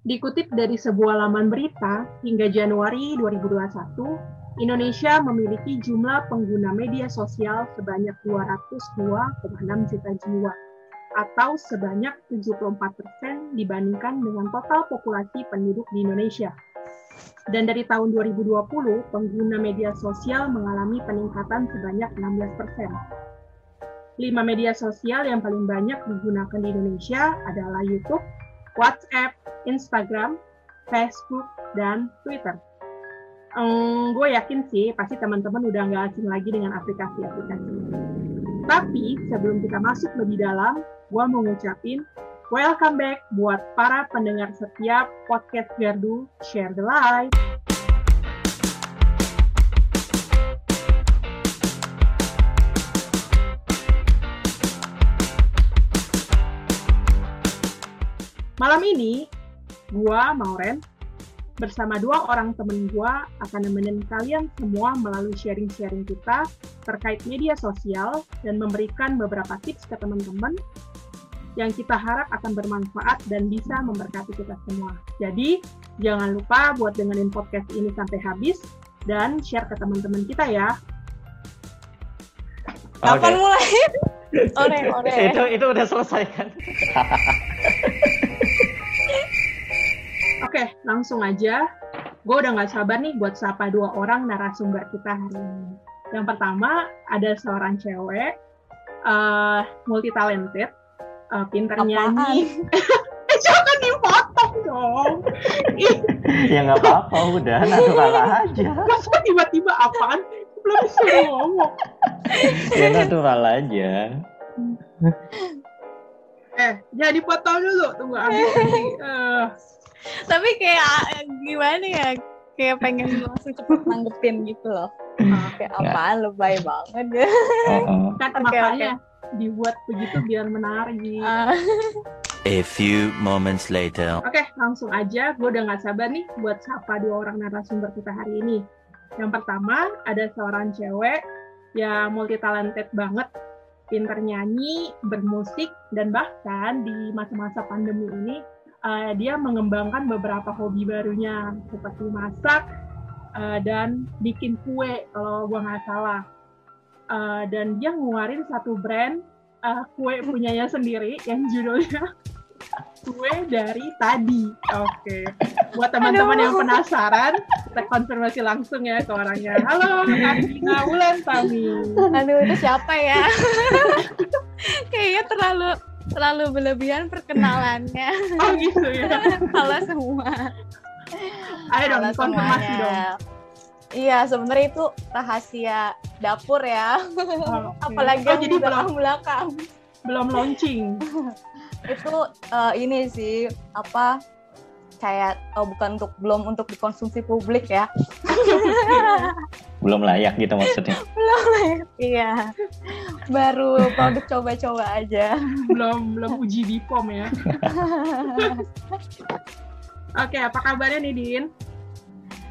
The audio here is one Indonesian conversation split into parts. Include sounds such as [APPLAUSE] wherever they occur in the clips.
Dikutip dari sebuah laman berita, hingga Januari 2021, Indonesia memiliki jumlah pengguna media sosial sebanyak 202,6 juta jiwa, atau sebanyak 74 persen dibandingkan dengan total populasi penduduk di Indonesia. Dan dari tahun 2020, pengguna media sosial mengalami peningkatan sebanyak 16 persen. Lima media sosial yang paling banyak digunakan di Indonesia adalah YouTube, WhatsApp, Instagram, Facebook, dan Twitter. Um, gue yakin sih pasti teman-teman udah nggak asing lagi dengan aplikasi-aplikasi. Tapi sebelum kita masuk lebih dalam, gue mau ngucapin welcome back buat para pendengar setiap podcast Gardu Share the Light. Malam ini gua Mauren bersama dua orang temen gua akan nemenin kalian semua melalui sharing-sharing kita terkait media sosial dan memberikan beberapa tips ke teman-teman yang kita harap akan bermanfaat dan bisa memberkati kita semua. Jadi, jangan lupa buat dengerin podcast ini sampai habis dan share ke teman-teman kita ya. Kapan mulai? Ore, ore. itu itu udah selesai kan? [LAUGHS] Oke, langsung aja. Gue udah gak sabar nih buat sapa dua orang narasumber kita hari ini. Yang pertama, ada seorang cewek, uh, multi talented, uh, pinter Apaan? nyanyi. [LAUGHS] eh, jangan dipotong dong. Ih, ya nggak apa-apa, udah natural aja. masa tiba-tiba apaan? Belum disuruh ngomong. Ya natural aja. Eh, jangan dipotong dulu. Tunggu ambil ini. Tapi kayak gimana ya? Kayak pengen langsung cepet nanggepin gitu loh. Kayak Nggak. apaan lebay banget ya. Heeh. kan Oke, makanya dibuat begitu biar menarik. Ah, A few moments later. Oke, langsung aja. Gue udah gak sabar nih buat sapa dua orang narasumber kita hari ini. Yang pertama, ada seorang cewek yang multi talented banget. Pinter nyanyi, bermusik, dan bahkan di masa-masa pandemi ini, eh, dia mengembangkan beberapa hobi barunya, seperti masak eh, dan bikin kue, kalau gue nggak salah. Eh, dan dia ngeluarin satu brand eh, kue punyanya sendiri yang judulnya [LAUGHS] kue dari tadi. Oke. Buat teman-teman yang penasaran, kita konfirmasi langsung ya ke orangnya. Halo, Ardina Wulan Tami. Aduh, itu siapa ya? [LAUGHS] Kayaknya terlalu terlalu berlebihan perkenalannya. [LAUGHS] Oh gitu ya. Halo semua. Ayo dong, Halo konfirmasi semuanya. dong. Iya, sebenarnya itu rahasia dapur ya. Oh, oke. Apalagi oh, jadi di belum belakang-belakang. belum launching. [LAUGHS] itu eh, ini sih apa kayak oh, bukan untuk belum untuk dikonsumsi publik ya [LAUGHS] Belum layak gitu maksudnya. iya baru produk coba-coba aja belum belum uji di POM ya. [LAUGHS] Oke, apa kabarnya nih Din?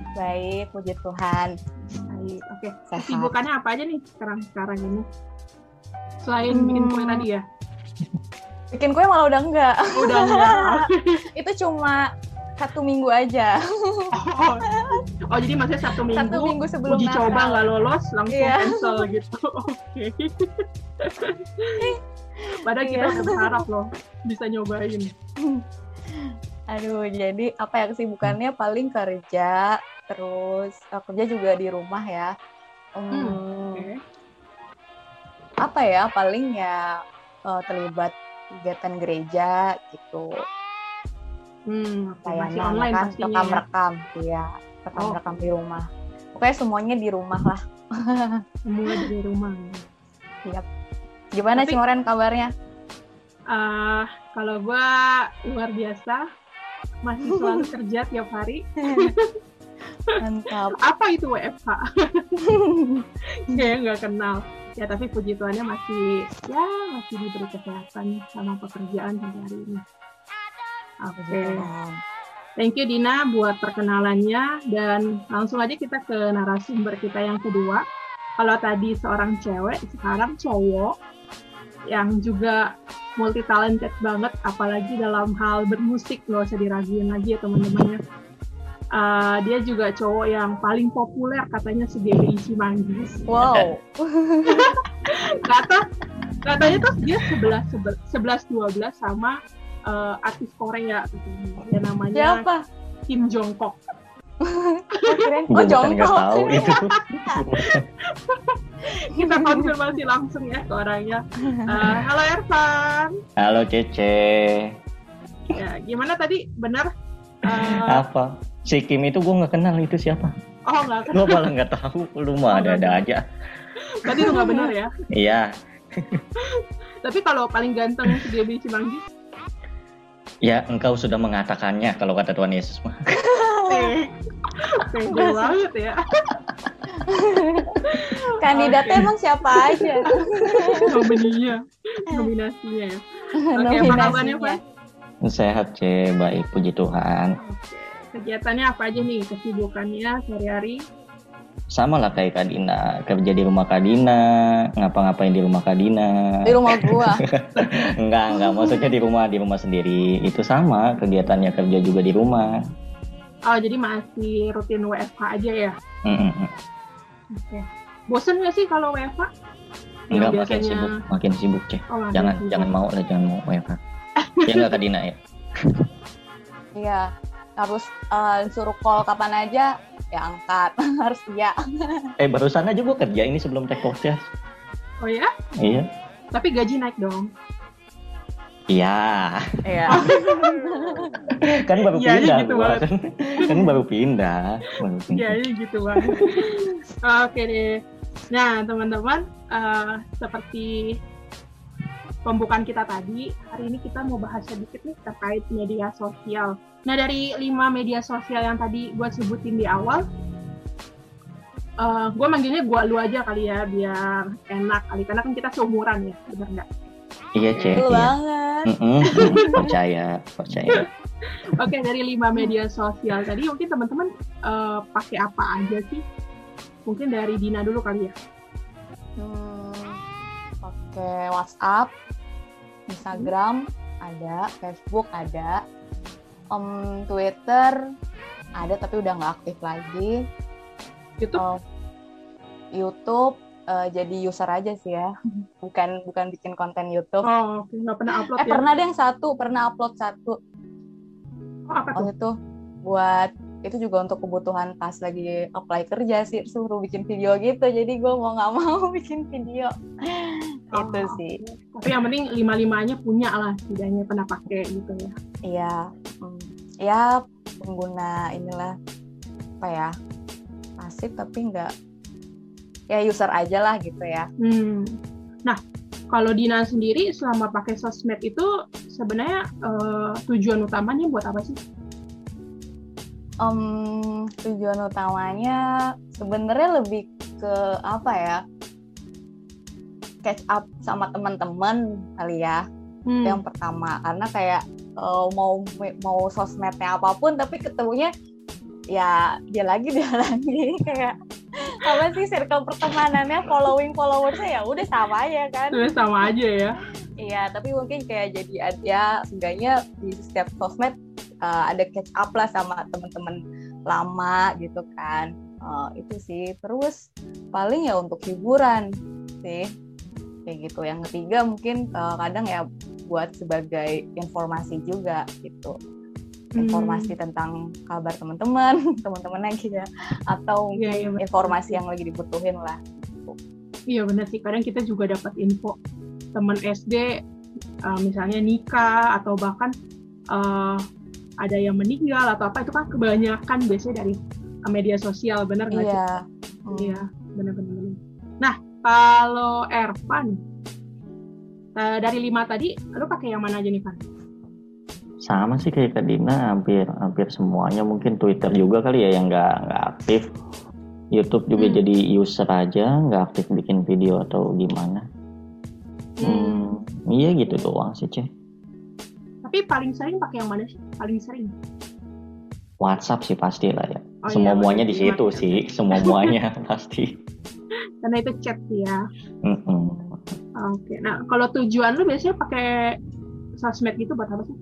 baik puji Tuhan Baik, oke. Sehat. Kesibukannya apa aja nih sekarang sekarang ini? Selain bikin kue Hmm. tadi ya? bikin kue malah udah enggak Oh, Udah enggak. [LAUGHS] itu cuma satu minggu aja Oh, oh, jadi maksudnya Sabtu Minggu, satu minggu sebelum uji Natal. coba nggak lolos langsung Iya. cancel gitu. [LAUGHS] Oke. Padahal kita udah berharap loh bisa nyobain. Aduh, jadi apa ya kesibukannya paling kerja, terus eh, kerja juga di rumah ya. Hmm, Oke. Apa ya, paling ya eh, terlibat kegiatan gereja gitu. Hmm, masih online kan pastinya ya. rekam-rekam, iya, rekam-rekam di rumah. Pokoknya semuanya di rumah lah. [LAUGHS] Semua dari rumah. Siap. Gimana Tapi- Cimoren kabarnya? Ah, kalau gua luar biasa, masih selalu [LAUGHS] kerja tiap hari. Mantap. [LAUGHS] Apa itu WFH? Saya nggak kenal. Ya tapi puji Tuhannya masih ya masih diberi kesehatan sama pekerjaan sampai hari ini. Oke. Thank you Dina buat perkenalannya dan langsung aja kita ke narasumber kita yang kedua. Kalau tadi seorang cewek, sekarang cowok yang juga multi talented banget, apalagi dalam hal bermusik nggak usah diraguin lagi ya teman-temannya. Uh, dia juga cowok yang paling populer katanya se GBI Cimanggis. Wow. [LAUGHS] [LAUGHS] Kata katanya tuh dia 11 11 12 sama uh, artis Korea gitu. Yang namanya Siapa? Kim Jongkook. Oh, Oh, jongkok. tahu itu. [LAUGHS] Kita konfirmasi langsung ya ke orangnya. Uh, halo Ervan. Halo Cece. Ya, gimana tadi? Benar? Uh, Apa? Si Kim itu gue nggak kenal itu siapa? oh nggak Gue malah nggak tahu. Lu mah ada-ada aja. tadi lu nggak benar ya. Iya. Tapi kalau paling ganteng si GBI Cimanggis, Ya engkau sudah mengatakannya kalau kata Tuhan Yesus mah. pede banget ya. Kandidatnya emang siapa aja? Nomininya, nominasinya [LAUGHS] ya. Oke, apa kabarnya, Pak? Sehat C, baik puji Tuhan. Kegiatannya apa aja nih? Kesibukannya sehari-hari? Sama lah kayak Kak Dina, kerja di rumah Kak Dina, ngapa-ngapain di rumah Kak Dina. Di rumah gua. [LAUGHS] Enggak, enggak, maksudnya di rumah, di rumah sendiri. Itu sama, kegiatannya kerja juga di rumah. Oh, jadi masih rutin WFH aja ya? Mm, mm. Oke. Bosen nggak sih kalau WFH? Enggak, makin sibuk, makin sibuk C. Oh, makin Jangan, sibuk. jangan mau lah, jangan mau WFH. [LAUGHS] Ya enggak Kak Dina ya? Iya. Harus eh, suruh call kapan aja ya angkat. [LAUGHS] Harus iya. Eh barusan aja gue kerja ini sebelum take podcast. Oh ya? Iya. Tapi gaji naik dong. Iya, Iya. [LAUGHS] kan baru Iya, pindah gitu gua kan. kan baru pindah. Baru pindah. Ya, ya gitu banget. [LAUGHS] Oke deh. Nah, teman-teman, eh, seperti pembukaan kita tadi, hari ini kita mau bahas sedikit nih terkait media sosial. Nah, dari lima media sosial yang tadi gue sebutin di awal, gue manggilnya gua lu aja kali ya, biar enak kali. Karena kan kita seumuran ya, bener nggak? Iya cek. Betul Iya. banget. [LAUGHS] Percaya, percaya. [LAUGHS] Oke, dari lima media sosial tadi, mungkin teman-teman eh, pakai apa aja sih? Mungkin dari Dina dulu kali ya. Hmm, Oke, WhatsApp, Instagram ada, Facebook ada, Em, Twitter ada tapi udah nggak aktif lagi. YouTube Oh, YouTube eh, jadi user aja sih ya, [LAUGHS] bukan bukan bikin konten YouTube. Oh, nggak pernah upload eh ya? pernah ada yang satu, pernah upload satu Oh, apa tuh? waktu itu buat itu juga untuk kebutuhan pas lagi apply kerja sih suruh bikin video gitu jadi gue mau nggak mau [LAUGHS] bikin video Oh, itu sih Tapi yang penting lima-limanya punya lah, setidaknya pernah pakai gitu ya. Iya, ya pengguna inilah apa ya pasif tapi nggak ya user aja lah gitu ya. Hmm. Nah, kalau Dina sendiri selama pakai sosmed itu sebenarnya eh, tujuan utamanya buat apa sih? Em, tujuan utamanya sebenarnya lebih ke apa ya catch up sama teman-teman kali ya Hmm. yang pertama karena kayak eh, mau mau sosmednya apa pun tapi ketemunya ya dia lagi [LAUGHS] dia lagi. Kayak apa sih circle pertemanannya following followersnya? Ya udah sama aja kan. Sebenarnya sama aja ya. iya tapi mungkin kayak jadi ada seenggaknya di setiap sosmed eh, ada catch up lah sama teman-teman lama gitu kan. Eh, itu sih. Terus paling ya untuk hiburan sih. Kayak gitu. Yang ketiga mungkin eh, kadang ya buat sebagai informasi juga gitu informasi tentang kabar teman-teman [LAUGHS] teman-teman lagi ya atau iya, benar. informasi yang lagi dibutuhin lah Iya benar sih. Kadang kita juga dapat info teman SD, eh, misalnya nikah atau bahkan eh, ada yang meninggal atau apa itu kan kebanyakan biasanya dari media sosial, benar nggak sih? iya Hmm. Iya, benar-benar. Nah, kalau Ervan, eh, dari lima tadi, lu pakai yang mana aja nih, Van? Sama sih kayak Kak Dina, hampir hampir semuanya mungkin Twitter juga kali ya yang nggak nggak aktif. YouTube juga Hmm. jadi user aja, nggak aktif bikin video atau gimana. Hmm, iya gitu doang sih Ceh. Tapi paling sering pakai yang mana sih? Paling sering? WhatsApp sih pasti lah ya. Oh semua iya, muanya di situ sih, semua muanya [LAUGHS] pasti. Karena itu chat ya. Mm-mm. Oke. Nah, kalau tujuan lu biasanya pakai sosmed gitu buat apa sih?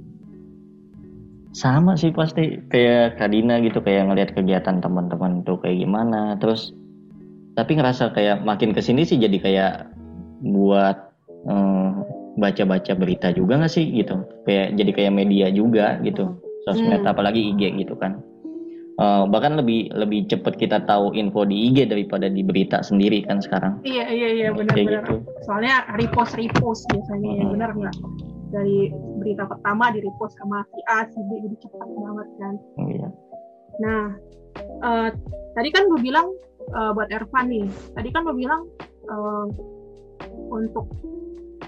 sama sih pasti kayak Kadina gitu kayak ngelihat kegiatan teman-teman tuh kayak gimana terus tapi ngerasa kayak makin ke sini sih jadi kayak buat eh, baca-baca berita juga nggak sih gitu kayak jadi kayak media juga gitu sosmed Hmm. apalagi IG gitu kan Eh, bahkan lebih lebih cepet kita tahu info di IG daripada di berita sendiri kan sekarang Iya iya iya benar-benar. gitu Soalnya repost repost biasanya ya Hmm. benar nggak? Dari berita pertama di repost sama si A si B jadi cepat banget kan. Iya. Nah eh, tadi kan gue bilang eh, buat Ervan nih. Tadi kan gue bilang eh, untuk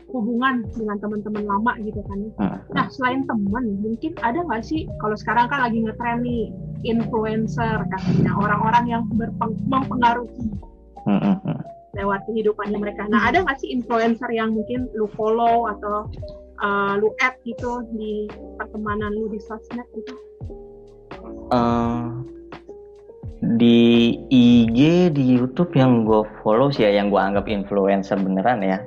hubungan dengan teman-teman lama gitu kan. ya. Nah, Nah, selain teman, mungkin ada nggak sih kalau sekarang kan lagi ngetren nih influencer katanya orang-orang yang berpeng- mempengaruhi lewat kehidupannya mereka. Nah, ada nggak sih influencer yang mungkin lu follow atau uh, lu add gitu di pertemanan lu di sosmed gitu? Eh, di IG di YouTube yang gue follow sih ya yang gue anggap influencer beneran ya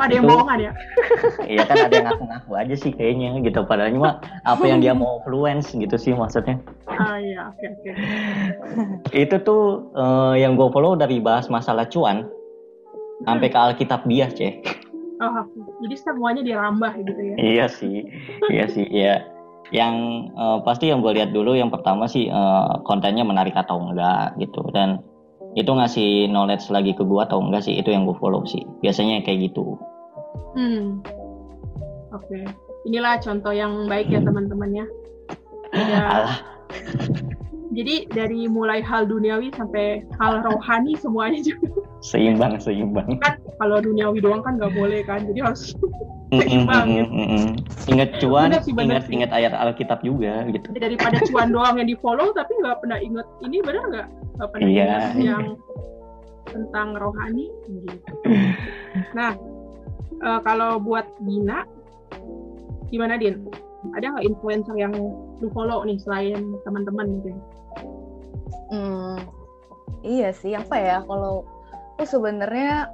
ada yang Itu- bohongan ya? [LAUGHS] Iya kan ada yang ngaku-ngaku aja sih kayaknya gitu. Padahal mah apa yang dia mau influence gitu sih maksudnya. Ah iya, oke oke. [LAUGHS] itu tuh eh, yang gue follow dari bahas masalah cuan sampai ke Alkitab bias cek Oh, jadi semuanya dirambah gitu ya? iya sih iya sih iya. Yang eh, pasti yang gue lihat dulu yang pertama sih eh, kontennya menarik atau enggak gitu. Dan itu ngasih knowledge lagi ke gue atau enggak sih itu yang gue follow sih. Biasanya kayak gitu Hmm. Oke. Inilah contoh yang baik ya teman-teman ya. [LAUGHS] Alah jadi dari mulai hal duniawi sampai hal rohani semuanya [LAUGHS] juga seimbang seimbang kan kalau duniawi doang kan nggak boleh kan jadi harus [LAUGHS] Seimbang mm, mm, mm. ingat cuan Bener sih, bener ingat sih. ingat ayat Alkitab juga gitu daripada cuan doang yang di follow tapi nggak pernah inget ini benar nggak nggak pernah Iya. inget yang tentang rohani gitu nah eh, kalau buat Dina gimana Din? Ada nggak influencer yang lu follow nih selain teman-teman mungkin Hmm, iya sih apa ya kalau aku sebenarnya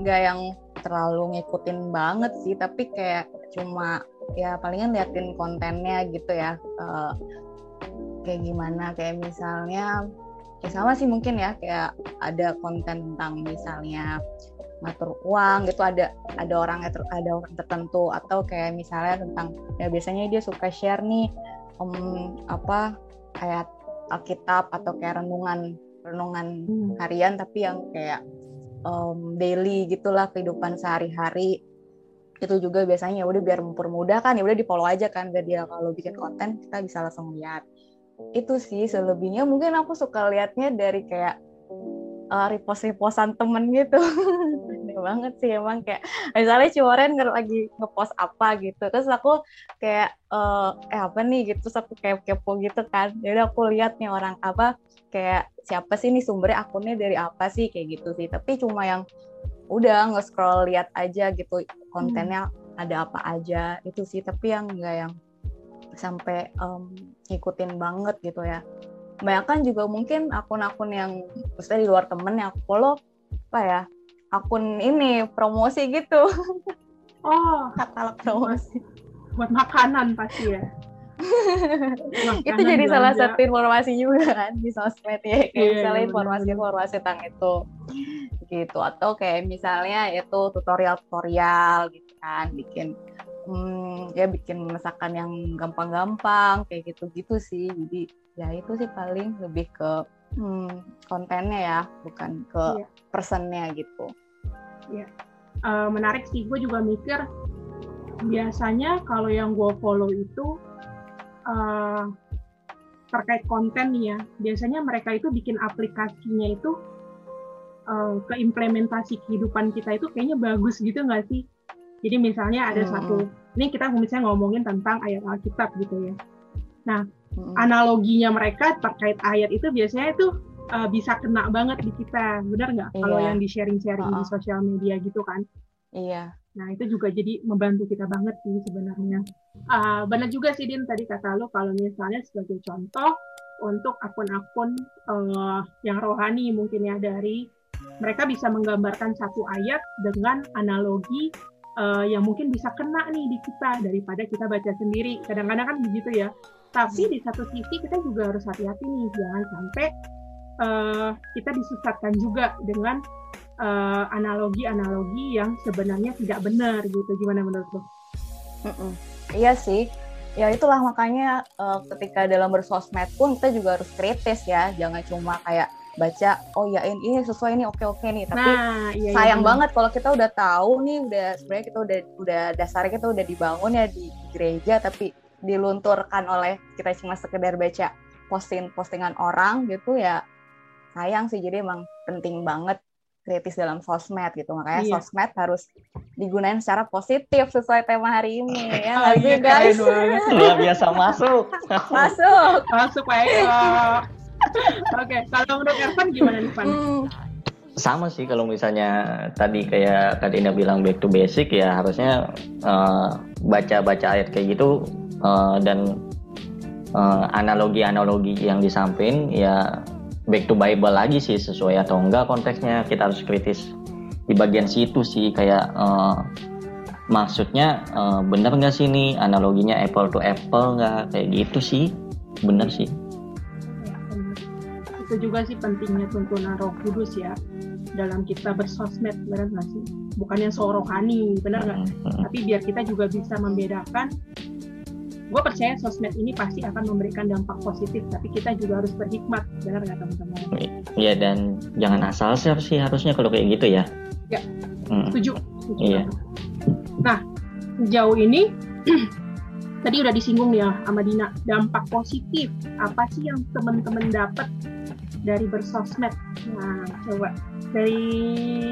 nggak yang terlalu ngikutin banget sih tapi kayak cuma ya palingan liatin kontennya gitu ya Eh, kayak gimana kayak misalnya ya sama sih mungkin ya kayak ada konten tentang misalnya ngatur uang gitu ada ada orang ada orang tertentu. Atau kayak misalnya tentang ya biasanya dia suka share nih em, apa ayat Alkitab atau kayak renungan renungan harian tapi yang kayak em, daily gitulah kehidupan sehari-hari. Itu juga biasanya ya udah biar mempermudah kan ya udah di follow aja kan biar dia kalau bikin konten kita bisa langsung lihat. Itu sih selebihnya. Mungkin aku suka liatnya dari kayak uh, repost-repostan temen gitu [LAUGHS] banget sih emang kayak misalnya Ciworen lagi ngepost apa gitu terus aku kayak eh eh apa nih gitu terus aku kayak kepo gitu kan jadi aku lihat nih orang apa kayak siapa sih nih sumbernya akunnya dari apa sih kayak gitu sih tapi cuma yang udah nge-scroll lihat aja gitu kontennya ada apa aja itu sih tapi yang enggak yang sampai em, ngikutin banget gitu ya. Kebanyakan juga mungkin akun-akun yang maksudnya di luar temen yang aku follow apa ya akun ini promosi gitu. Oh. [LAUGHS] Katalog promosi. Buat makanan pasti ya. [LAUGHS] Itu Makanan, jadi salah belanja. satu informasi juga kan di sosmed ya kayak Iya, misalnya benar, informasi-informasi tentang itu. Gitu. Atau kayak misalnya itu tutorial-tutorial gitu kan bikin hmm, ya bikin masakan yang gampang-gampang kayak gitu-gitu sih. Jadi ya itu sih paling lebih ke hmm, kontennya ya bukan ke Iya. personnya gitu Eh, menarik sih gue juga mikir biasanya kalau yang gue follow itu eh, terkait konten nih ya biasanya mereka itu bikin aplikasinya itu eh, ke implementasi kehidupan kita itu kayaknya bagus gitu nggak sih jadi misalnya ada Hmm. satu ini kita misalnya ngomongin tentang ayat Alkitab gitu ya Mm-mm. analoginya mereka terkait ayat itu biasanya itu uh, bisa kena banget di kita, benar nggak? Kalau Iya. yang di sharing-sharing di Uh-uh. sosial media gitu kan. iya Nah itu juga jadi membantu kita banget sih sebenarnya. Uh, benar juga sih Din tadi kata lu kalau misalnya sebagai contoh untuk akun-akun uh, yang rohani mungkin ya dari mereka bisa menggambarkan satu ayat dengan analogi uh, yang mungkin bisa kena nih di kita daripada kita baca sendiri. Kadang-kadang kan begitu ya. Tapi di satu sisi kita juga harus hati-hati nih, jangan sampai uh, kita disesatkan juga dengan analogi analogi-analogi yang sebenarnya tidak benar gitu. Gimana menurut lo? Mm -mm. Iya sih. Ya itulah makanya uh, ketika dalam bersosmed pun kita juga harus kritis ya. Jangan cuma kayak baca oh ya ini sesuai ini oke oke nih tapi nah, iya, iya sayang iya. banget kalau kita udah tahu nih udah sebenarnya kita udah udah dasarnya kita udah dibangun ya di gereja tapi dilunturkan oleh kita cuma sekedar baca posting postingan orang gitu ya sayang sih jadi emang penting banget kritis dalam sosmed gitu makanya iya. sosmed harus digunakan secara positif sesuai tema hari ini [LAUGHS] ya nggak sih guys [LAUGHS] luar biasa masuk masuk [LAUGHS] masuk baik Oke, kalau menurut Ervan gimana nih, Pan? Hmm. Sama sih kalau misalnya tadi kayak Kak Dina bilang back to basic ya harusnya uh, baca-baca ayat kayak gitu uh, dan uh, analogi-analogi yang disampaikan ya back to Bible lagi sih sesuai atau enggak konteksnya kita harus kritis di bagian situ sih kayak uh, maksudnya uh, bener nggak sih ini? Analoginya apple to apple nggak? Kayak gitu sih bener sih. Itu juga sih pentingnya tuntunan Roh Kudus ya dalam kita bersosmed benar nggak sih? Bukan yang sorokani benar nggak? Tapi biar kita juga bisa membedakan gue percaya sosmed ini pasti akan memberikan dampak positif tapi kita juga harus berhikmat benar nggak teman-teman iya dan jangan asal share sih harusnya kalau kayak gitu ya ya hmm. setuju, setuju iya. nah sejauh ini [CLEARS THROAT] tadi udah disinggung ya sama Dina dampak positif apa sih yang teman-teman dapat dari bersosmed. Nah, coba dari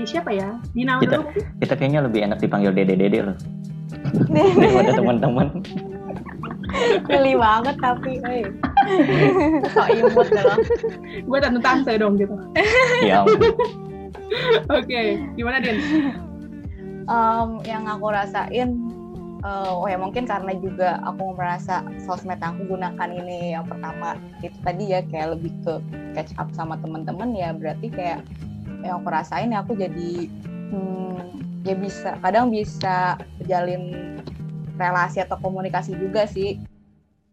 siapa ya? Dina kita, dulu Kita kayaknya lebih enak dipanggil Dede Dede loh. [LAUGHS] Daripada teman-teman. Geli banget tapi, eh. Sok imut loh. Gue tante-tante dong gitu. Ya. Oke, gimana Din? Um, yang aku rasain uh, oh ya mungkin karena juga aku merasa sosmed yang aku gunakan ini yang pertama itu tadi ya kayak lebih ke catch up sama teman-teman ya berarti kayak yang aku rasain ya aku jadi hmm, ya bisa kadang bisa jalin relasi atau komunikasi juga sih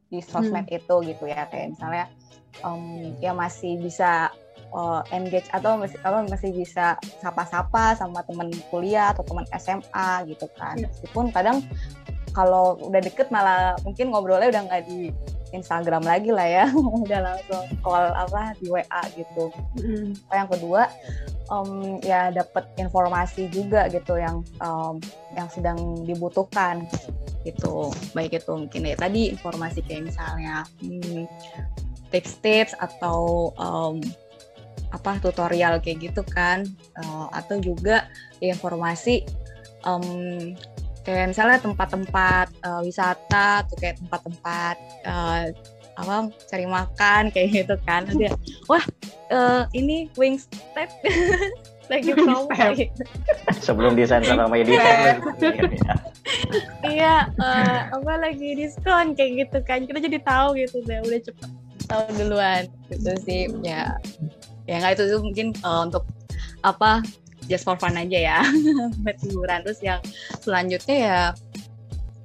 di sosmed hmm. itu gitu ya kayak misalnya um, ya masih bisa uh, engage atau masih apa masih bisa sapa-sapa sama teman kuliah atau teman SMA gitu kan iya. meskipun kadang kalau udah deket malah mungkin ngobrolnya udah nggak di Instagram lagi lah ya. [LAUGHS] Udah langsung call apa di WA gitu. Mm. yang kedua um, ya dapat informasi juga gitu yang um, yang sedang dibutuhkan gitu. Baik itu mungkin ya tadi informasi kayak misalnya hmm, tips-tips atau um, apa tutorial kayak gitu kan. Uh, atau juga informasi um, kayak misalnya tempat-tempat uh, wisata atau kayak tempat-tempat uh, apa cari makan kayak gitu kan. Dia wah uh, ini step lagi promo gitu. sebelum disensor sama editor iya. Uh, apa lagi diskon kayak gitu kan. Kita jadi tahu gitu deh udah cepet tahu duluan. Gitu sih ya. Ya nggak itu, itu mungkin uh, untuk apa just for fun aja ya. [LAUGHS] Buat hiburan. Terus yang selanjutnya ya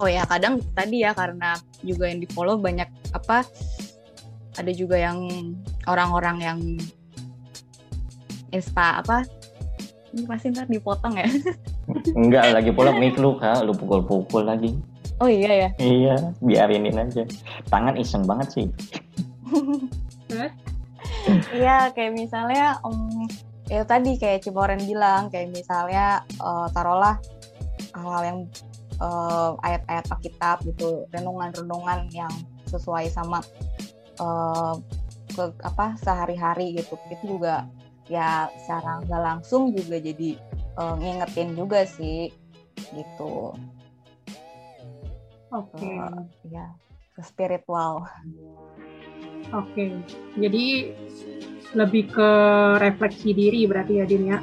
oh ya kadang tadi ya karena juga yang di follow banyak apa ada juga yang orang-orang yang inspa apa ini pasti ntar dipotong ya. [LAUGHS] Enggak lagi pula mic lu kak. Lu pukul-pukul lagi. Oh iya ya. Iya biarinin aja. Tangan iseng banget sih. [LAUGHS] Iya kayak misalnya um, ya tadi kayak Ciporen bilang kayak misalnya uh, taruhlah hal-hal yang uh, ayat-ayat Alkitab gitu renungan-renungan yang sesuai sama uh, ke apa sehari-hari gitu. Itu juga ya secara nggak langsung juga jadi uh, ngingetin juga sih gitu. Oke. Okay. uh, ya ke spiritual oke okay. jadi lebih ke refleksi diri berarti ya Din ya.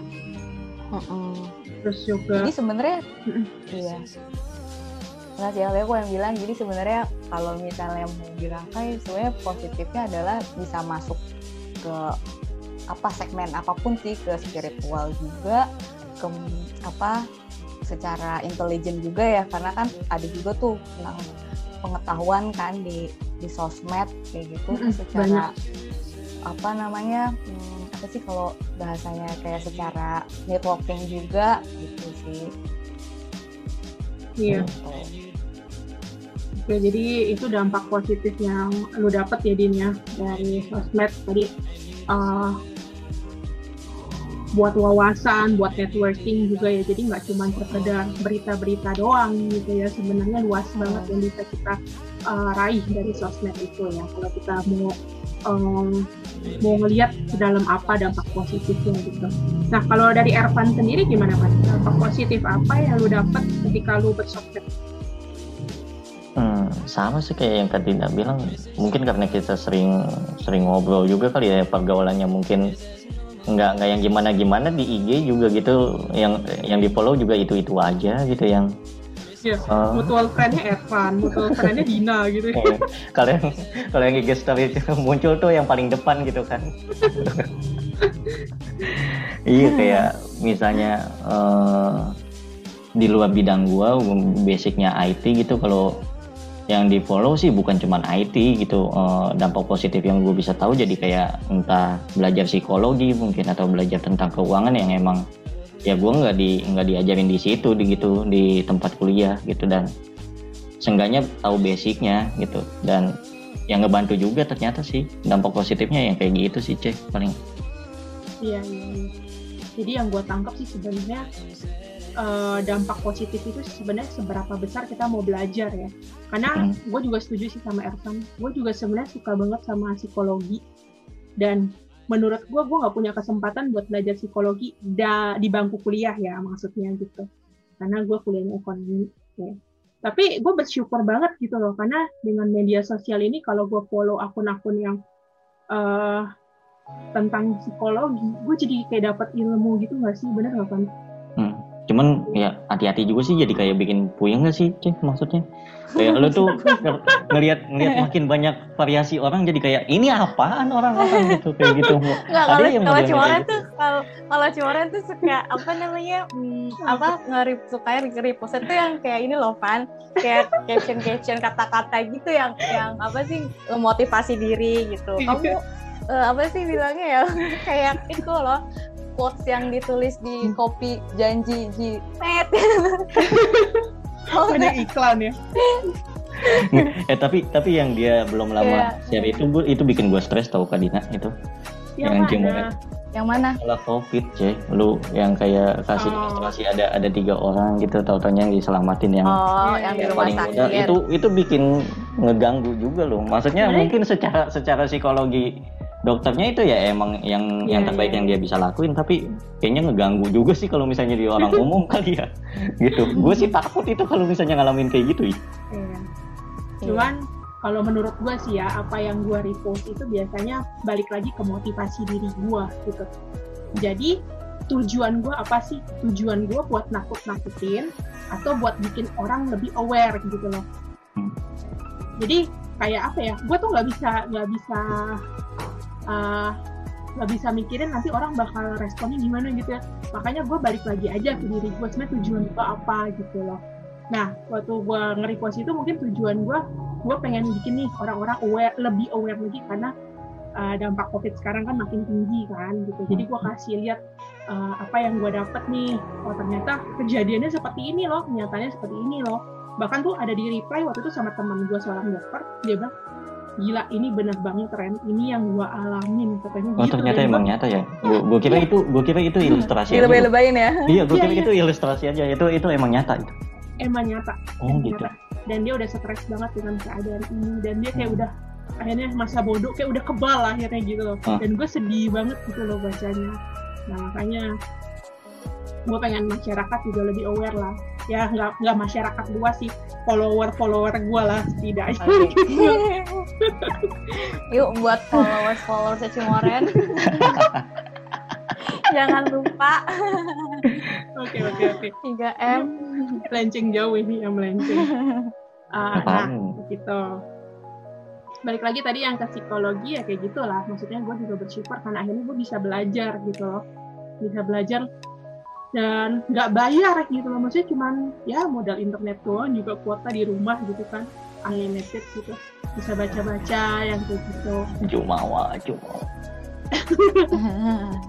Uh-uh. Terus juga. Jadi sebenarnya iya. Nah siapa aku yang bilang jadi sebenarnya kalau misalnya mau dirangkai sebenarnya positifnya adalah bisa masuk ke apa segmen apa pun sih ke spiritual juga ke apa secara intelijen juga ya karena kan ada juga tuh tentang pengetahuan kan di di sosmed kayak gitu Mm-mm, secara apa namanya hmm, apa sih kalau bahasanya kayak secara networking juga gitu sih Iya. Gitu. Oke, jadi itu dampak positif yang lu dapet ya Din ya dari sosmed tadi eh, buat wawasan, buat networking juga ya. Jadi nggak cuma sekedar berita-berita doang gitu ya. Sebenarnya luas banget yang bisa kita eh, raih dari sosmed itu ya. Kalau kita mau em, mau ngelihat ke dalam apa dampak positifnya gitu. Nah kalau dari Ervan sendiri gimana Pak? Dampak positif apa yang lu dapet ketika lu bersosmed? Hmm, sama sih kayak yang Kak Dina bilang mungkin karena kita sering sering ngobrol juga kali ya pergaulannya mungkin nggak nggak yang gimana gimana di IG juga gitu yang yang di follow juga itu itu aja gitu yang Iya, eh, mutual friend-nya Evan, mutual friend-nya Dina gitu. eh, [LAUGHS] kalau yang kalau yang IG story itu [LAUGHS] muncul tuh yang paling depan gitu kan [LAUGHS] iya kayak misalnya eh, di luar bidang gua basicnya IT gitu kalau yang di follow sih bukan cuman IT gitu Eh, dampak positif yang gue bisa tahu. Jadi kayak entah belajar psikologi mungkin atau belajar tentang keuangan yang emang ya gue nggak di nggak diajarin di situ di gitu di tempat kuliah gitu. Dan seenggaknya tahu basicnya gitu. Dan yang ngebantu juga ternyata sih dampak positifnya yang kayak gitu sih cek paling. Iya, iya, iya. Jadi yang gue tangkap sih sebenarnya eh, dampak positif itu sebenarnya seberapa besar kita mau belajar ya. Karena Hmm. gue juga setuju sih sama Ervan. Gue juga sebenarnya suka banget sama psikologi. Dan menurut gue, gue nggak punya kesempatan buat belajar psikologi da- di bangku kuliah ya maksudnya gitu. Karena gue kuliahnya ekonomi. ya. Tapi gue bersyukur banget gitu loh. Karena dengan media sosial ini kalau gue follow akun-akun yang eh, tentang psikologi, gue jadi kayak dapat ilmu gitu nggak sih, bener nggak kan? Cuman ya hati-hati juga sih jadi kayak bikin puyeng gak sih cek maksudnya? Kayak lu tuh ng- ngelihat ngelihat makin banyak variasi orang jadi kayak ini apaan orang-orang? gitu kayak gitu. [LAUGHS] Nggak, kalau yang kalau Cimoren kayak gitu. tuh kalau kalau Cimoren tuh suka apa namanya hmm, apa nge suka repost itu yang kayak ini loh Van. Kayak caption caption kata-kata gitu yang yang apa sih memotivasi diri gitu. Kamu [LAUGHS] eh, apa sih bilangnya ya? [LAUGHS] Kayak itu loh quotes yang ditulis di kopi janji jinet [LAUGHS] oh, Banyak iklan ya. eh tapi tapi yang dia belum lama Iya. share itu gua, itu bikin gua stres tau Kak Dina itu Yang Yang mana? yang mana masalah covid cek lu yang kayak kasih Oh. ilustrasi ada ada tiga orang gitu tau taunya yang diselamatin yang oh yang di rumah paling muda itu itu bikin ngeganggu juga loh maksudnya Sebenarnya- mungkin secara secara psikologi dokternya itu ya emang yang yang Iya, terbaik iya. yang dia bisa lakuin tapi kayaknya ngeganggu juga sih kalau misalnya di orang [LAUGHS] umum kali ya gitu gue sih takut itu kalau misalnya ngalamin kayak gitu ya Iya. Cuman kalau menurut gue sih ya, apa yang gue repost itu biasanya balik lagi ke motivasi diri gue gitu. Jadi tujuan gue apa sih? Tujuan gue buat nakut-nakutin atau buat bikin orang lebih aware gitu loh. Hmm. Jadi kayak apa ya? Gue tuh nggak bisa nggak bisa uh, nggak bisa mikirin nanti orang bakal responnya gimana gitu ya. Makanya gue balik lagi aja ke diri gue sebenarnya tujuan gue apa gitu loh. Nah, waktu gue nge-repost itu mungkin tujuan gue, gue pengen bikin nih orang-orang aware, lebih aware lagi karena uh, dampak COVID sekarang kan makin tinggi kan gitu. Jadi gue kasih lihat uh, apa yang gue dapet nih. Oh ternyata kejadiannya seperti ini loh, nyatanya seperti ini loh. Bahkan tuh ada di reply waktu itu sama teman gue seorang dokter, dia bilang, gila ini bener banget tren, ini yang gue alamin katanya oh gitu. ternyata emang gua- nyata ya gue gue kira itu gue kira itu ilustrasi aja dilebay-lebayin ya iya gue Iya, kira iya. itu ilustrasi aja itu itu emang nyata itu emang nyata. oh emang gitu nyata. Dan dia udah stres banget dengan keadaan ini dan dia kayak Hmm. udah akhirnya masa bodoh kayak udah kebal lah akhirnya gitu loh. Hmm. Dan gue sedih banget gitu loh bacanya. Nah makanya gue pengen masyarakat juga lebih aware lah. Ya nggak nggak masyarakat luas sih, follower follower gue lah setidaknya. gitu. [LAUGHS] Yuk buat followers followers Cimoren. [LAUGHS] Jangan lupa Oke oke oke. 3M. Melenceng jauh ini yang melenceng. [LAUGHS] Ah, nah gitu balik lagi tadi yang ke psikologi ya kayak gitulah maksudnya gue juga bersyukur karena akhirnya gue bisa belajar gitu loh bisa belajar dan nggak bayar gitu loh maksudnya cuman ya modal internet doang juga kuota di rumah gitu kan unlimited gitu bisa baca-baca yang kayak gitu Jumawa, Jumawa. [LAUGHS]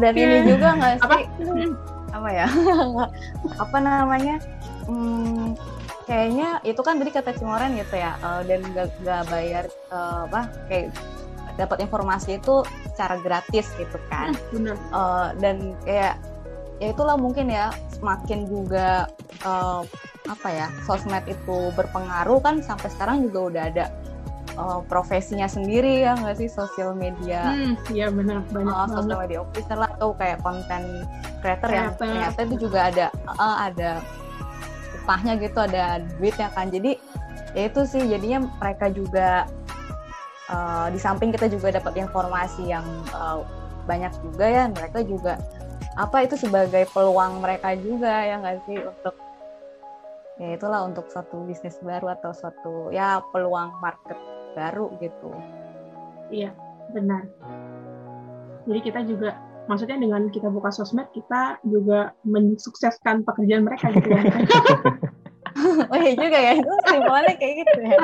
Dan Oke. ini juga nggak apa sih apa ya? [LAUGHS] apa namanya? Hmm, kayaknya itu kan tadi kata Cimoren gitu ya, eh, dan nggak nggak bayar eh, apa kayak dapat informasi itu secara gratis gitu kan. [LAUGHS] bener Eh, dan kayak ya itulah mungkin ya semakin juga eh, apa ya sosmed itu berpengaruh kan sampai sekarang juga udah ada eh, profesinya sendiri ya nggak sih sosial media? Hmm ya bener banyak uh, sosial media officer lah atau kayak konten creator yang Creator. ternyata itu juga ada uh, ada upahnya gitu ada duitnya kan. Jadi ya itu sih jadinya mereka juga uh, di samping kita juga dapat informasi yang uh, banyak juga ya mereka juga apa itu sebagai peluang mereka juga ya nggak sih untuk ya itulah untuk suatu bisnis baru atau suatu ya peluang market baru gitu Iya, benar. Jadi kita juga, maksudnya dengan kita buka sosmed, kita juga mensukseskan pekerjaan mereka gitu ya. [LAUGHS] Oh iya juga ya, itu simpelnya kayak gitu ya.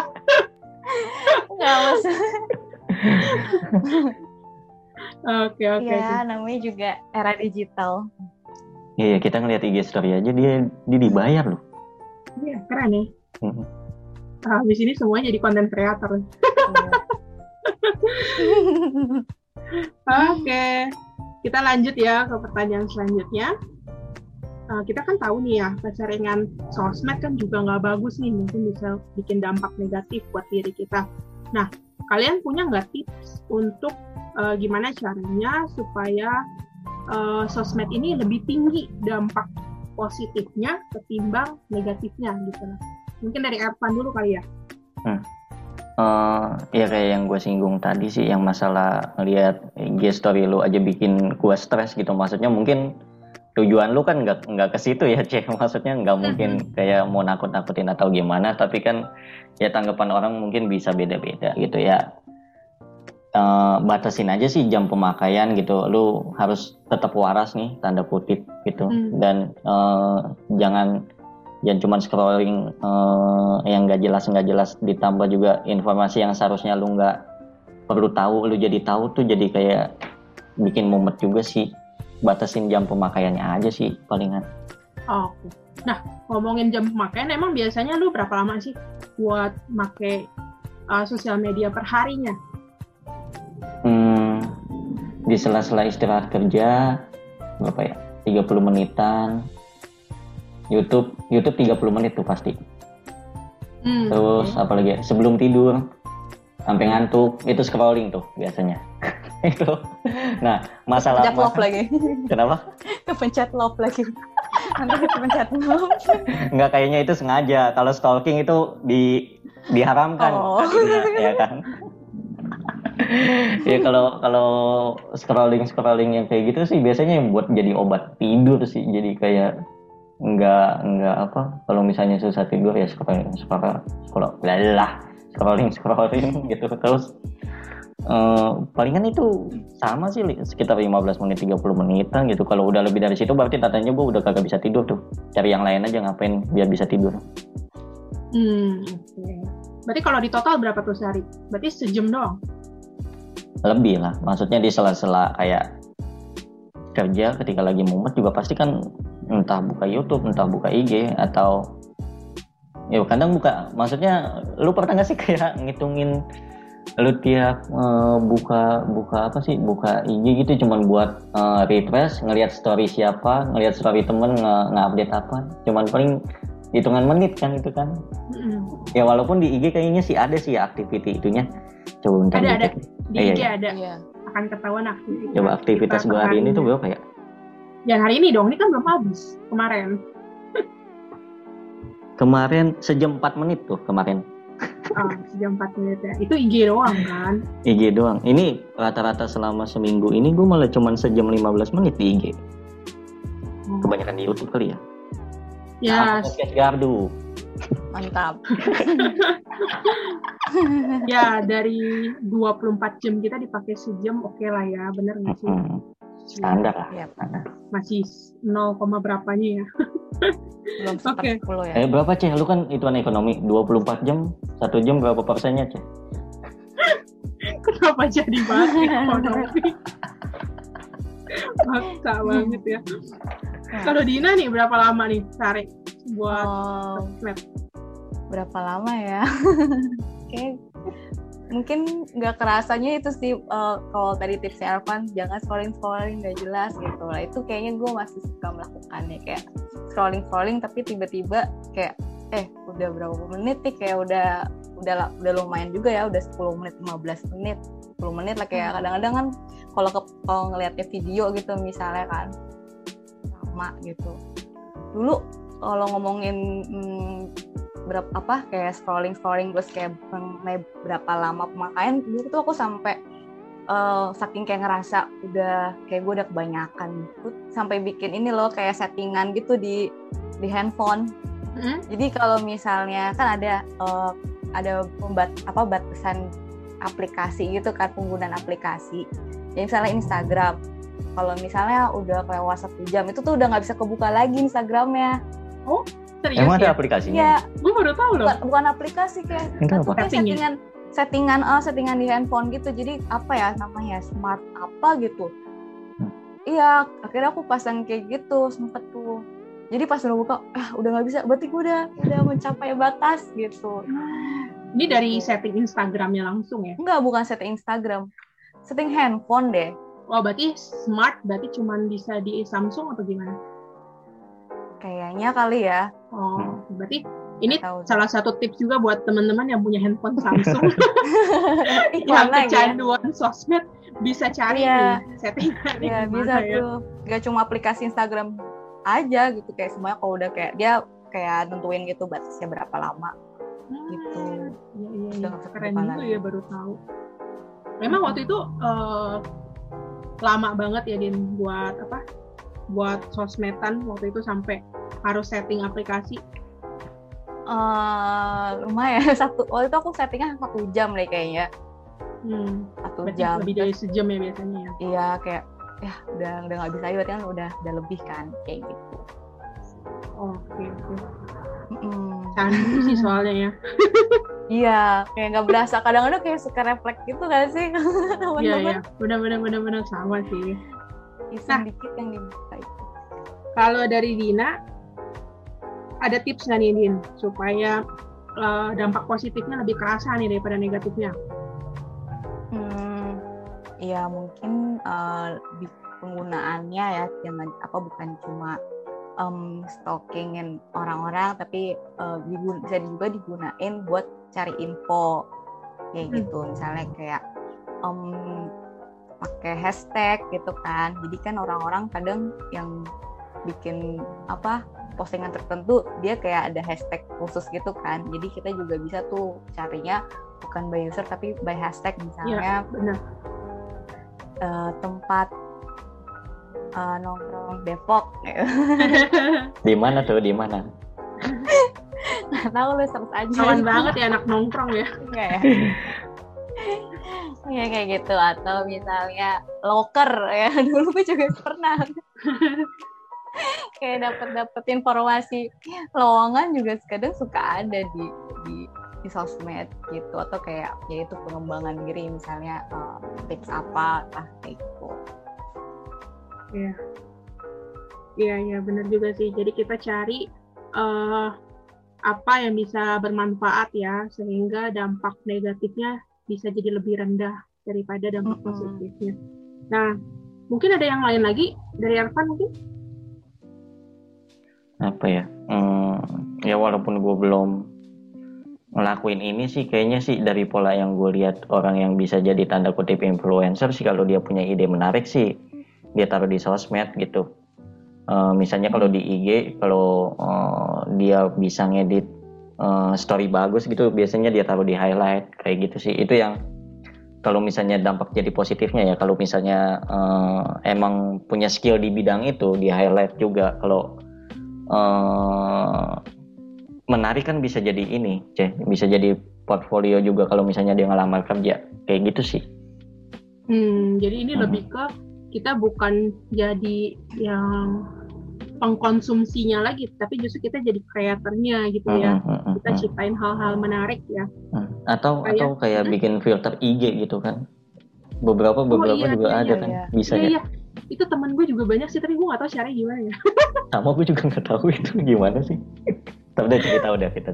Nggak maksud. Oke, oke. Iya, oke. namanya juga era digital. Iya, kita ngeliat IG story aja dia dia dibayar loh. Iya, keren ya. Mhm. Ah, Habis ini semuanya jadi konten kreator. [LAUGHS] Oke, kita lanjut ya ke pertanyaan selanjutnya. Uh, kita kan tahu nih ya, keseringan sosmed kan juga nggak bagus nih, mungkin bisa bikin dampak negatif buat diri kita. Nah, kalian punya nggak tips untuk uh, gimana caranya supaya uh, sosmed ini lebih tinggi dampak positifnya ketimbang negatifnya gitu lah. Mungkin dari Ervan dulu kali ya. Eh, ya kayak yang gue singgung tadi sih yang masalah ngelihat IG story lu aja bikin gue stres gitu. Maksudnya mungkin tujuan lu kan nggak nggak ke situ ya [LAUGHS] cek. Maksudnya nggak mungkin kayak mau nakut nakutin atau gimana. Tapi kan ya tanggapan orang mungkin bisa beda beda gitu ya Eh, batasin aja sih jam pemakaian gitu lu harus tetap waras nih tanda kutip gitu Hmm. dan eh, jangan jangan cuma scrolling eh, yang nggak jelas nggak jelas ditambah juga informasi yang seharusnya lu nggak perlu tahu lu jadi tahu tuh jadi kayak bikin mumet juga sih batasin jam pemakaiannya aja sih palingan Oke. Nah, ngomongin jam pemakaian, emang biasanya lu berapa lama sih buat make uh, sosial media per harinya? Hmm, di sela-sela istirahat kerja berapa ya? 30 menitan. YouTube YouTube 30 menit tuh pasti. Hmm, terus apalagi ya, sebelum tidur sampai ngantuk itu scrolling tuh biasanya. [LAUGHS] Itu. Nah masalah Pencet love lagi. kenapa? Kepencet love lagi. [LAUGHS] Nanti kepencet love. nggak kayaknya itu sengaja. Kalau stalking itu di diharamkan. Oh. Ya kan [LAUGHS] ya kalau kalau scrolling scrolling yang kayak gitu sih biasanya buat jadi obat tidur sih jadi kayak nggak nggak apa kalau misalnya susah tidur ya scrolling scroll scroll lah scrolling scrolling [LAUGHS] gitu terus eh, palingan itu sama sih sekitar 15 menit 30 menitan gitu kalau udah lebih dari situ berarti tandanya gue udah kagak bisa tidur tuh cari yang lain aja ngapain biar bisa tidur Hmm, oke. Berarti kalau di total berapa tuh sehari? Berarti sejam doang. Lebih lah. Maksudnya di sela-sela kayak kerja ketika lagi mumet juga pasti kan entah buka YouTube entah buka IG atau ya kadang buka maksudnya lu pernah nggak sih kayak ngitungin lu tiap eh, buka buka apa sih? Buka IG gitu cuman buat eh, refresh ngelihat story siapa ngelihat story temen nge- nge-update apa. Cuman paling hitungan menit kan itu kan Mm-mm. ya walaupun di IG kayaknya sih ada sih activity itunya coba bentar Ada, ada. Di Iya, IG iya. ada Iya. akan ketahuan aktivitas. coba aktivitas gue hari ini tuh berapa ya Jangan hari ini dong, ini kan belum habis kemarin. [LAUGHS] kemarin sejam 4 menit tuh kemarin Ah, [LAUGHS] sejam 4 menit ya. Itu IG doang kan? IG doang ini rata-rata selama seminggu ini gue malah cuman sejam 15 menit di IG Oh. kebanyakan di YouTube kali ya Ya, Sama podcast gardu Mantap. [LAUGHS] ya dari 24 jam kita dipakai sejam oke lah ya, bener nggak sih? Standar lah standar. Masih 0, koma berapanya ya. belum Oke. seperpuluh ya eh berapa ceh lu kan hitungan ekonomi 24 jam satu jam berapa persennya ceh [LAUGHS] Kenapa jadi bahas [LAUGHS] ekonomi? Maksa banget ya. Kalau Dina nih berapa lama nih cari buat Oh, sosmed? berapa lama ya? [LAUGHS] Kayak mungkin nggak kerasanya itu sih eh, kalau tadi tipsnya Elvan jangan scrolling scrolling nggak jelas gitu. Lah itu kayaknya gue masih suka melakukannya kayak scrolling scrolling tapi tiba-tiba kayak eh udah berapa menit nih kayak udah udah udah lumayan juga ya udah 10 menit 15 menit. 10 menit lah kayak kadang-kadang kan kalau kalau ngeliatnya video gitu misalnya kan lama gitu. Dulu kalau ngomongin hmm, berapa apa kayak scrolling scrolling terus kayak mengenai berapa lama pemakaian dulu tuh aku sampai eh, saking kayak ngerasa udah kayak gue udah kebanyakan. Gitu sampai bikin ini loh kayak settingan gitu di di handphone. Hmm? jadi kalau misalnya kan ada eh, ada pembat apa batasan aplikasi gitu kan penggunaan aplikasi. Ya misalnya Instagram kalau misalnya udah kelewat satu jam itu tuh udah nggak bisa kebuka lagi Instagramnya. Serius emang ada ya? aplikasinya? Ya Gue baru tahu loh. bukan, bukan aplikasi kayak Itu kayak Setting ya? settingan. settingan ah settingan di handphone gitu. Jadi apa ya namanya smart apa gitu. Hmm. iya akhirnya aku pasang kayak gitu sempet tuh. Jadi pas udah buka ah udah nggak bisa. Berarti gue udah udah mencapai batas gitu. Ini dari setting Instagramnya langsung ya? enggak bukan setting Instagram. Setting handphone deh Wah berarti smart berarti cuman bisa di Samsung atau gimana? kayaknya kali ya Oh, berarti ini salah satu tips juga buat teman-teman yang punya handphone Samsung [LAUGHS] yang ya. kecanduan sosmed bisa cari Iya. nih settingan ya bisa tuh gak cuma aplikasi Instagram aja gitu kayak semuanya kalau udah kayak dia kayak nentuin gitu batasnya berapa lama gitu. Iya, iya, iya. Keren juga ya baru tahu. Memang waktu itu eh, lama banget ya Din buat apa? Buat sosmedan waktu itu sampai harus setting aplikasi. Eh, lumayan [LAUGHS] satu waktu itu aku settingnya satu jam deh kayaknya Hmm, satu berarti jam lebih dari sejam ya biasanya ya. iya kayak ya udah udah nggak bisa berarti kan udah udah lebih kan kayak gitu Oke, oke. Candu sih soalnya ya. [LAUGHS] iya kayak nggak berasa kadang-kadang kayak suka refleks gitu kan sih [LAUGHS] Iya, iya. teman-teman Benar-benar benar-benar sama sih. iseng Nah. dikit yang dibuka itu Kalau dari Dina, ada tips nggak nih Din supaya eh, dampak positifnya lebih kerasa nih daripada negatifnya? Hmm, ya mungkin di penggunaannya ya jangan apa bukan cuma em, stalkingin orang-orang tapi eh, digun- bisa juga digunain buat cari info kayak Hmm. gitu misalnya kayak em, pakai hashtag gitu kan jadi kan orang-orang kadang yang bikin apa postingan tertentu dia kayak ada hashtag khusus gitu kan jadi kita juga bisa tuh carinya bukan by user tapi by hashtag misalnya Benar. eh, tempat eh, nongkrong Depok. [LAUGHS] Di mana tuh? Di mana? nggak tahu lu search aja. Kawan banget ya anak nongkrong ya. Enggak ya. Ya kayak gitu. Atau misalnya loker ya. [LAUGHS] Dulu gue juga pernah. Kayak dapat dapat informasi. Lowongan juga kadang suka ada di di di sosmed gitu. Atau kayak yaitu pengembangan diri. Misalnya eh, tips apa lah kayak gitu Iya. Iya, iya benar juga sih. Jadi kita cari eh, apa yang bisa bermanfaat ya, sehingga dampak negatifnya bisa jadi lebih rendah daripada dampak Mm-mm. positifnya. Nah, mungkin ada yang lain lagi dari Arfan mungkin? Apa ya? Hmm, ya walaupun gue belum ngelakuin ini sih kayaknya sih dari pola yang gue lihat orang yang bisa jadi tanda kutip influencer sih kalau dia punya ide menarik sih dia taruh di sosmed gitu. Eh, misalnya kalau di IG kalau eh, dia bisa ngedit eh, story bagus gitu biasanya dia taruh di highlight kayak gitu sih. Itu yang kalau misalnya dampak jadi positifnya ya. Kalau misalnya eh, emang punya skill di bidang itu di highlight juga kalau eh, menarik kan bisa jadi ini ceh. Bisa jadi portfolio juga kalau misalnya dia ngelamar kerja. Kayak gitu sih. Hmm, jadi ini Hmm. lebih ke kita bukan jadi yang pengkonsumsinya lagi, tapi justru kita jadi kreatornya gitu ya. Hmm, hmm, hmm, Kita ciptain hal-hal menarik ya. Hmm. Atau Kayak- atau kayak bikin filter IG gitu kan. Beberapa beberapa iya, juga iya, ada iya, kan. iya. Bisa Iya, ya. iya. Itu teman gue juga banyak sih, tapi gue gak tahu caranya gimana ya. [LAUGHS] Sama gue juga nggak tahu itu gimana sih. Tapi udah cerita udah kita.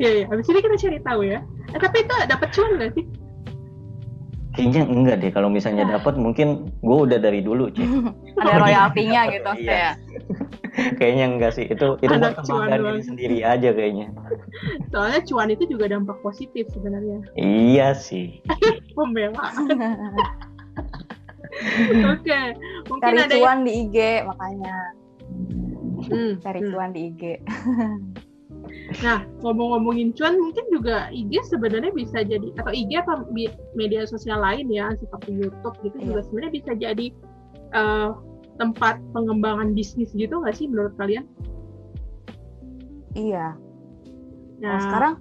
Iya, iya. Habis ini kita cari tahu ya. Eh, tapi itu dapat cuan gak sih? Kayaknya enggak deh kalau misalnya dapat mungkin gue udah dari dulu Cik. [LAUGHS] Ada royaltinya gitu Iya. kayak. [LAUGHS] kayaknya enggak sih itu itu buat kebanggaan diri sendiri aja kayaknya. Soalnya cuan itu juga dampak positif sebenarnya. Iya sih. [LAUGHS] Pembelaan. Oke, mungkin Cari ada cuan di IG makanya. Hmm, Cari hmm. cuan di IG. Nah, ngomong-ngomongin cuan, mungkin juga IG sebenarnya bisa jadi atau IG atau media sosial lain ya seperti YouTube gitu Iya. juga sebenarnya bisa jadi eh, tempat pengembangan bisnis gitu nggak sih menurut kalian? Iya. Nah, Nah, sekarang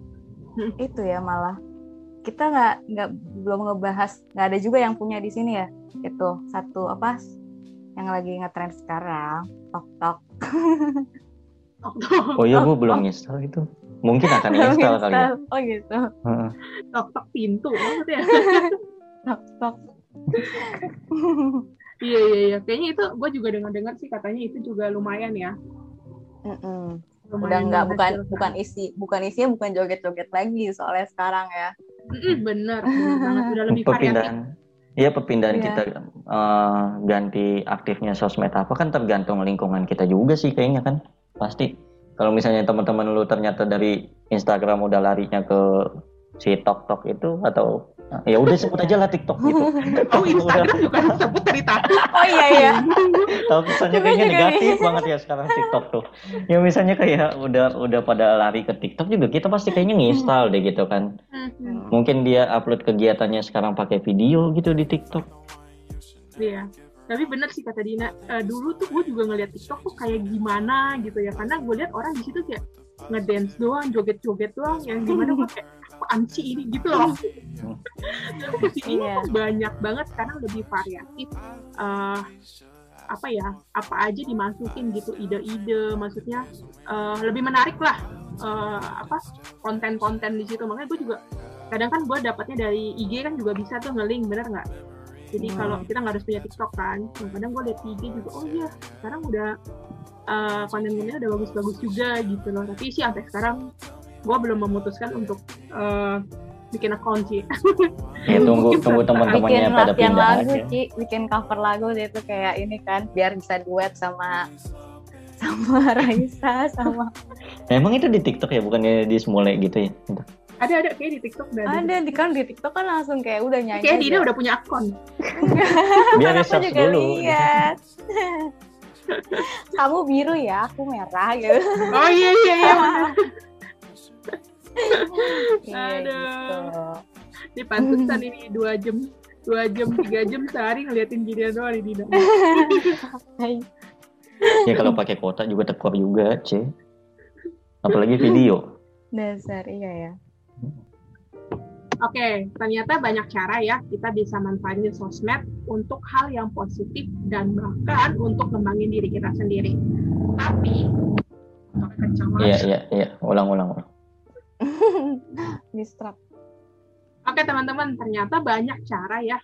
Hmm. itu ya malah kita nggak nggak belum ngebahas nggak ada juga yang punya di sini ya itu satu apa yang lagi ngetrend sekarang tok tok [LAUGHS] Oh iya gue belum install itu. Mungkin akan install kali ya. oh gitu Heeh. tok-tok pintu maksudnya. tok tok iya iya iya, kayaknya itu gue juga dengar-dengar sih katanya itu juga lumayan ya. Mm-mm. udah Lumayan nggak bukan menghasilkan. bukan isi bukan isinya bukan joget joget lagi soalnya sekarang ya Mm-mm, bener, bener banget udah lebih variatif. Perpindahan. Iya perpindahan Iya. kita eh, ganti aktifnya sosmed apa kan tergantung lingkungan kita juga sih kayaknya kan pasti. Kalau misalnya teman-teman lu ternyata dari Instagram udah larinya ke si Tok Tok itu atau ya udah sebut aja lah TikTok gitu. [LAUGHS] Oh Instagram juga disebut dari tadi. oh iya iya [LAUGHS] Tapi misalnya kayaknya negatif banget ya sekarang TikTok tuh. Ya misalnya kayak udah udah pada lari ke TikTok juga kita pasti kayaknya nginstal deh gitu kan. Mhm, Mungkin dia upload kegiatannya sekarang pakai video gitu di TikTok. Iya. Tapi bener sih kata Dina, eh, dulu tuh gue juga ngeliat TikTok tuh kayak gimana gitu ya, karena gue lihat orang di situ kayak ngedance doang, joget-joget doang, yang [LAUGHS] gimana gue kayak apaan sih ini gitu loh. [LAUGHS] Tapi ke sini Iya. tuh banyak banget sekarang lebih variatif. eh, apa ya, apa aja dimasukin gitu ide-ide, maksudnya eh, lebih menarik lah eh, apa konten-konten di situ. Makanya gue juga kadang kan gue dapatnya dari IG kan juga bisa tuh nge-link, bener nggak? Jadi Hmm. kalau kita nggak harus punya TikTok kan, nah, kadang gue liat IG juga, oh iya sekarang udah eh, konten-kontennya udah bagus-bagus juga gitu loh. Tapi sih sampai sekarang gue belum memutuskan untuk eh, bikin account sih. [LAUGHS] Ya tunggu tunggu teman-temannya bikin pada pindah lagu aja. Ci bikin cover lagu itu kayak ini kan biar bisa duet sama sama [LAUGHS] Raisa sama emang itu di TikTok ya bukannya di Smule gitu ya? Gitu. ada ada kayak di TikTok udah ada. ada di kan di TikTok kan langsung kayak udah nyanyi Kayak Dina udah punya akun. Biar Kan aku research juga dulu. lihat kamu biru ya aku merah gitu Oh iya iya iya. Iya, Aduh. gitu. Ini pantesan ini dua jam dua jam tiga jam sehari ngeliatin ginian doang di Dina. Ya kalau pakai kota juga tekor juga, C. Apalagi video. dasar iya ya Oke, ternyata banyak cara ya kita bisa manfaatin sosmed untuk hal yang positif dan bahkan untuk ngembangin diri kita sendiri. Tapi, Iya, iya, iya. Ulang, ulang, ulang. [LAUGHS] distract Oke teman-teman, ternyata banyak cara ya.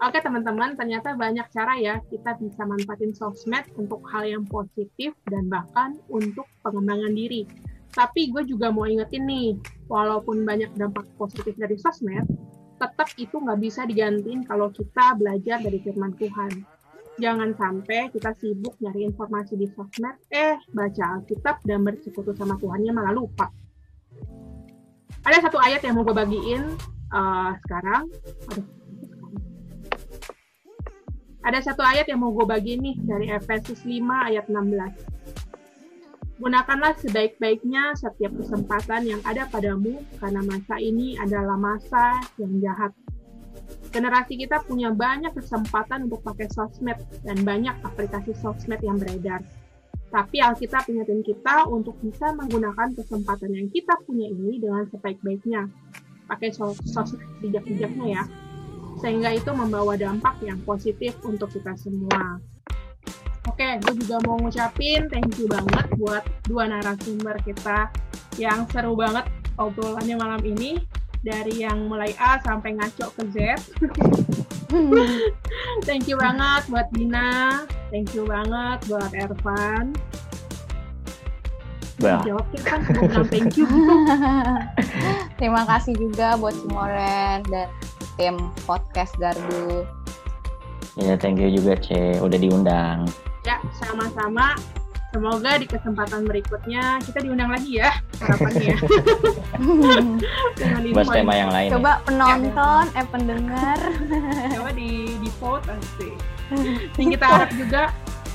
Oke teman-teman, ternyata banyak cara ya kita bisa manfaatin sosmed untuk hal yang positif dan bahkan untuk pengembangan diri. Tapi gue juga mau ingetin nih, walaupun banyak dampak positif dari sosmed, tetap itu nggak bisa digantiin kalau kita belajar dari firman Tuhan. Jangan sampai kita sibuk nyari informasi di sosmed, eh baca Alkitab dan bersekutu sama Tuhannya malah lupa ada satu ayat yang mau gue bagiin uh, sekarang. Aduh. Ada satu ayat yang mau gue bagiin nih dari Efesus 5 ayat 16. Gunakanlah sebaik-baiknya setiap kesempatan yang ada padamu karena masa ini adalah masa yang jahat. Generasi kita punya banyak kesempatan untuk pakai sosmed dan banyak aplikasi sosmed yang beredar. Tapi Alkitab ingetin kita untuk bisa menggunakan kesempatan yang kita punya ini dengan sebaik-baiknya. Pakai sos- sosmed bijak-bijaknya ya. sehingga itu membawa dampak yang positif untuk kita semua. Oke, gue juga mau ngucapin thank you banget buat dua narasumber kita yang seru banget obrolannya malam ini dari yang mulai A sampai ngaco ke Z. [LAUGHS] thank you banget buat Dina, thank you banget buat Ervan. Bah. Jawab kita kan thank you. [LAUGHS] Terima kasih juga buat Cimoren dan tim podcast Gardu. Ya, thank you juga, Ce. Udah diundang. Ya, sama-sama. Semoga di kesempatan berikutnya kita diundang lagi ya, harapannya. Dengan Bahas info tema yang lain. ya. Coba penonton, eh pendengar. [LAUGHS] coba di di vote pasti. Dan kita harap juga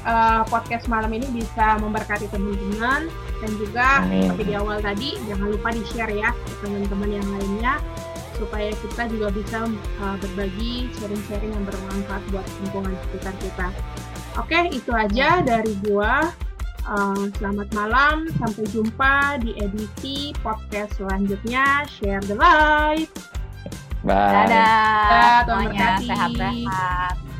uh, podcast malam ini bisa memberkati teman-teman dan juga Amin. seperti di awal tadi jangan lupa di share ya ke teman-teman yang lainnya supaya kita juga bisa uh, berbagi sharing-sharing yang bermanfaat buat lingkungan sekitar kita. Oke, itu aja dari gua. Uh, selamat malam, sampai jumpa di edisi podcast selanjutnya. Share the light. Bye. Dadah Dadah, semuanya sehat-sehat.